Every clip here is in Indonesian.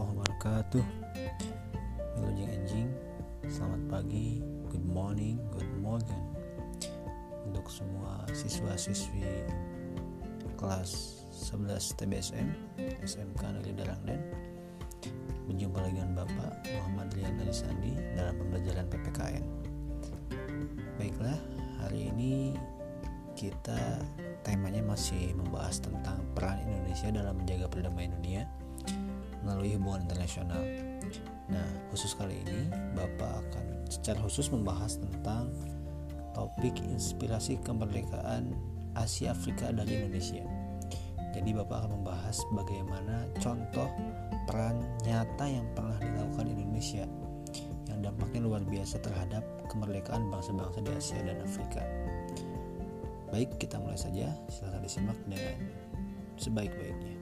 warahmatullahi wabarakatuh. Enjing Selamat pagi, good morning, good morning. Untuk semua siswa-siswi kelas 11 TBSM SMK Negeri Darangden Berjumpa lagi dengan Bapak Muhammad Rian Sandi dalam pembelajaran PPKN Baiklah, hari ini kita temanya masih membahas tentang peran Indonesia dalam menjaga perdamaian dunia melalui hubungan internasional. Nah, khusus kali ini Bapak akan secara khusus membahas tentang topik inspirasi kemerdekaan Asia Afrika dari Indonesia. Jadi Bapak akan membahas bagaimana contoh peran nyata yang pernah dilakukan Indonesia yang dampaknya luar biasa terhadap kemerdekaan bangsa-bangsa di Asia dan Afrika. Baik, kita mulai saja. Silahkan disimak dengan sebaik-baiknya.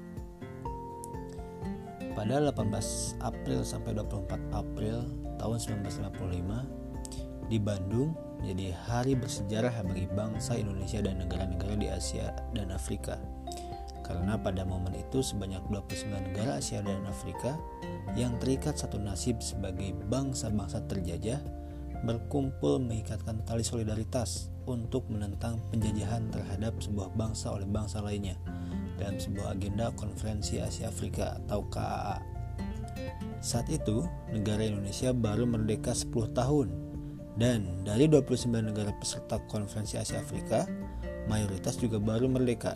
Pada 18 April sampai 24 April tahun 1955 di Bandung jadi hari bersejarah bagi bangsa Indonesia dan negara-negara di Asia dan Afrika. Karena pada momen itu sebanyak 29 negara Asia dan Afrika yang terikat satu nasib sebagai bangsa-bangsa terjajah berkumpul mengikatkan tali solidaritas untuk menentang penjajahan terhadap sebuah bangsa oleh bangsa lainnya dalam sebuah agenda Konferensi Asia Afrika atau KAA. Saat itu, negara Indonesia baru merdeka 10 tahun dan dari 29 negara peserta Konferensi Asia Afrika, mayoritas juga baru merdeka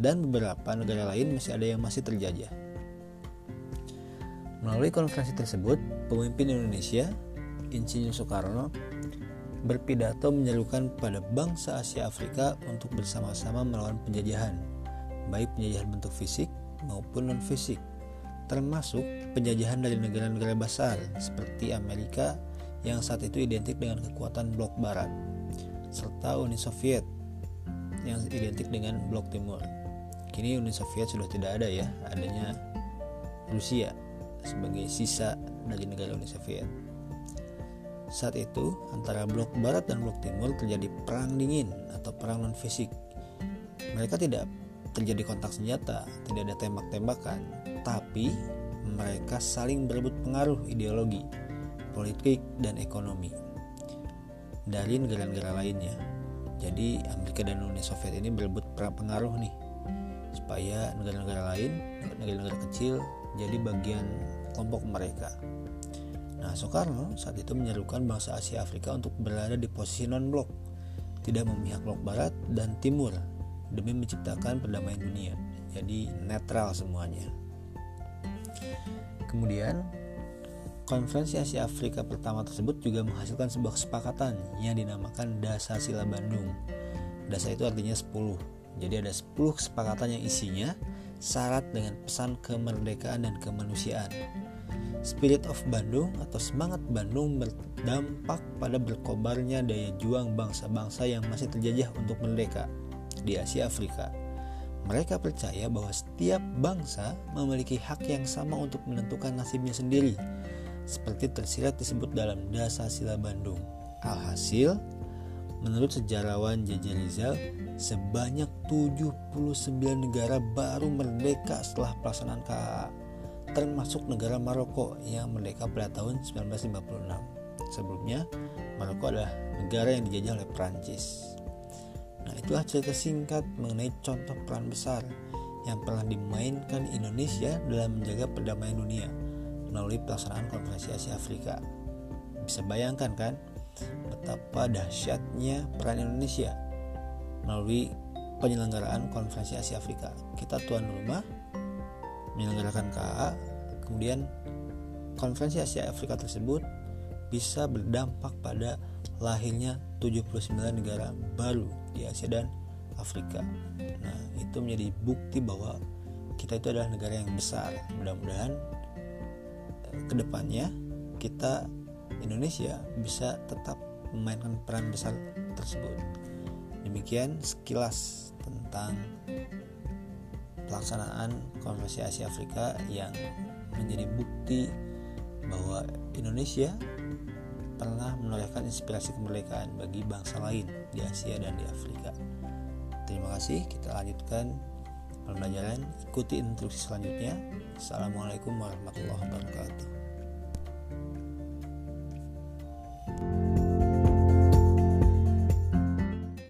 dan beberapa negara lain masih ada yang masih terjajah. Melalui konferensi tersebut, pemimpin Indonesia, Insinyur Soekarno, berpidato menyerukan pada bangsa Asia Afrika untuk bersama-sama melawan penjajahan baik penjajahan bentuk fisik maupun non-fisik, termasuk penjajahan dari negara-negara besar seperti Amerika yang saat itu identik dengan kekuatan blok barat, serta Uni Soviet yang identik dengan blok timur. Kini Uni Soviet sudah tidak ada ya, adanya Rusia sebagai sisa dari negara Uni Soviet. Saat itu, antara blok barat dan blok timur terjadi perang dingin atau perang non-fisik. Mereka tidak terjadi kontak senjata, tidak ada tembak-tembakan, tapi mereka saling berebut pengaruh ideologi, politik, dan ekonomi dari negara-negara lainnya. Jadi Amerika dan Uni Soviet ini berebut pengaruh nih supaya negara-negara lain, negara-negara kecil jadi bagian kelompok mereka. Nah, Soekarno saat itu menyerukan bangsa Asia Afrika untuk berada di posisi non-blok, tidak memihak blok barat dan timur demi menciptakan perdamaian dunia. Jadi netral semuanya. Kemudian Konferensi Asia Afrika pertama tersebut juga menghasilkan sebuah kesepakatan yang dinamakan Dasa Sila Bandung. Dasa itu artinya 10. Jadi ada 10 kesepakatan yang isinya syarat dengan pesan kemerdekaan dan kemanusiaan. Spirit of Bandung atau semangat Bandung berdampak pada berkobarnya daya juang bangsa-bangsa yang masih terjajah untuk merdeka di Asia Afrika. Mereka percaya bahwa setiap bangsa memiliki hak yang sama untuk menentukan nasibnya sendiri, seperti tersirat disebut dalam Dasa Sila Bandung. Alhasil, menurut sejarawan J.J. Rizal, sebanyak 79 negara baru merdeka setelah pelaksanaan KAA, termasuk negara Maroko yang merdeka pada tahun 1956. Sebelumnya, Maroko adalah negara yang dijajah oleh Prancis. Nah, itulah cerita singkat mengenai contoh peran besar yang pernah dimainkan Indonesia dalam menjaga perdamaian dunia melalui pelaksanaan Konferensi Asia Afrika. Bisa bayangkan kan betapa dahsyatnya peran Indonesia melalui penyelenggaraan Konferensi Asia Afrika. Kita tuan rumah menyelenggarakan KA, kemudian Konferensi Asia Afrika tersebut bisa berdampak pada lahirnya 79 negara baru di Asia dan Afrika. Nah, itu menjadi bukti bahwa kita itu adalah negara yang besar. Mudah-mudahan eh, ke depannya kita Indonesia bisa tetap memainkan peran besar tersebut. Demikian sekilas tentang pelaksanaan Konferensi Asia Afrika yang menjadi bukti bahwa Indonesia menorehkan inspirasi kemerdekaan bagi bangsa lain di Asia dan di Afrika. Terima kasih, kita lanjutkan pembelajaran. Ikuti instruksi selanjutnya. Assalamualaikum warahmatullahi wabarakatuh